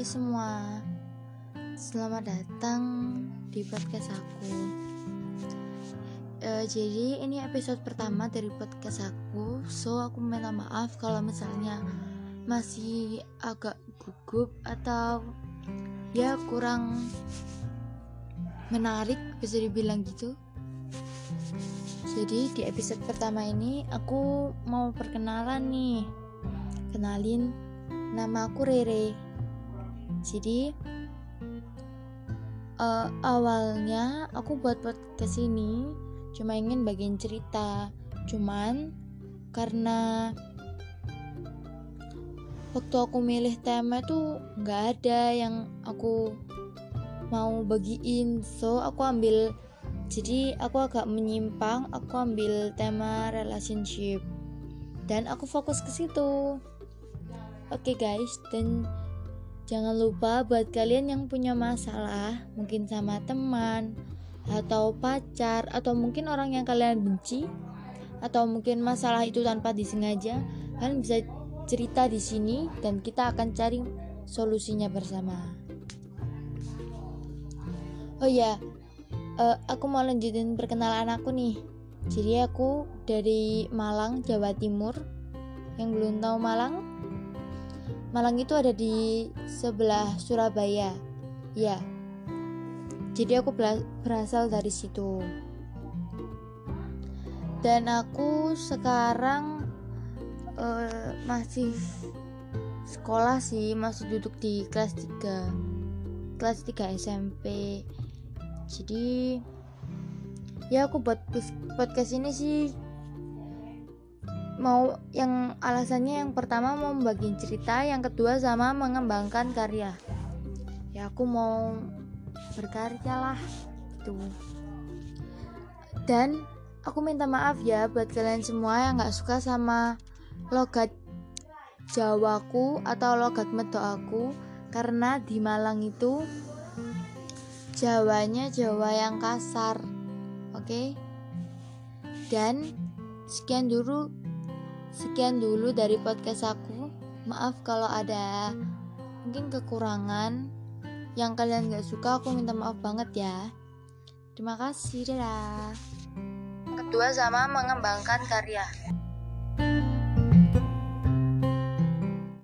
semua, selamat datang di podcast aku. Uh, jadi ini episode pertama dari podcast aku, so aku minta maaf kalau misalnya masih agak gugup atau ya kurang menarik bisa dibilang gitu. Jadi di episode pertama ini aku mau perkenalan nih, kenalin nama aku Rere jadi uh, awalnya aku buat podcast ini cuma ingin bagian cerita. Cuman karena waktu aku milih tema tuh nggak ada yang aku mau bagiin. So aku ambil jadi aku agak menyimpang aku ambil tema relationship. Dan aku fokus ke situ. Oke okay guys dan Jangan lupa buat kalian yang punya masalah, mungkin sama teman, atau pacar, atau mungkin orang yang kalian benci, atau mungkin masalah itu tanpa disengaja, kalian bisa cerita di sini dan kita akan cari solusinya bersama. Oh ya, uh, aku mau lanjutin perkenalan aku nih. Jadi aku dari Malang, Jawa Timur. Yang belum tahu Malang, Malang itu ada di sebelah Surabaya. Ya. Jadi aku berasal dari situ. Dan aku sekarang uh, masih sekolah sih, masih duduk di kelas 3. Kelas 3 SMP. Jadi ya aku buat podcast ini sih mau yang alasannya yang pertama mau membagi cerita yang kedua sama mengembangkan karya ya aku mau berkarya lah gitu dan aku minta maaf ya buat kalian semua yang nggak suka sama logat Jawaku atau logat Medo aku karena di Malang itu Jawanya Jawa yang kasar oke okay? dan sekian dulu Sekian dulu dari podcast aku. Maaf kalau ada mungkin kekurangan yang kalian gak suka. Aku minta maaf banget ya. Terima kasih, dadah. Kedua sama mengembangkan karya.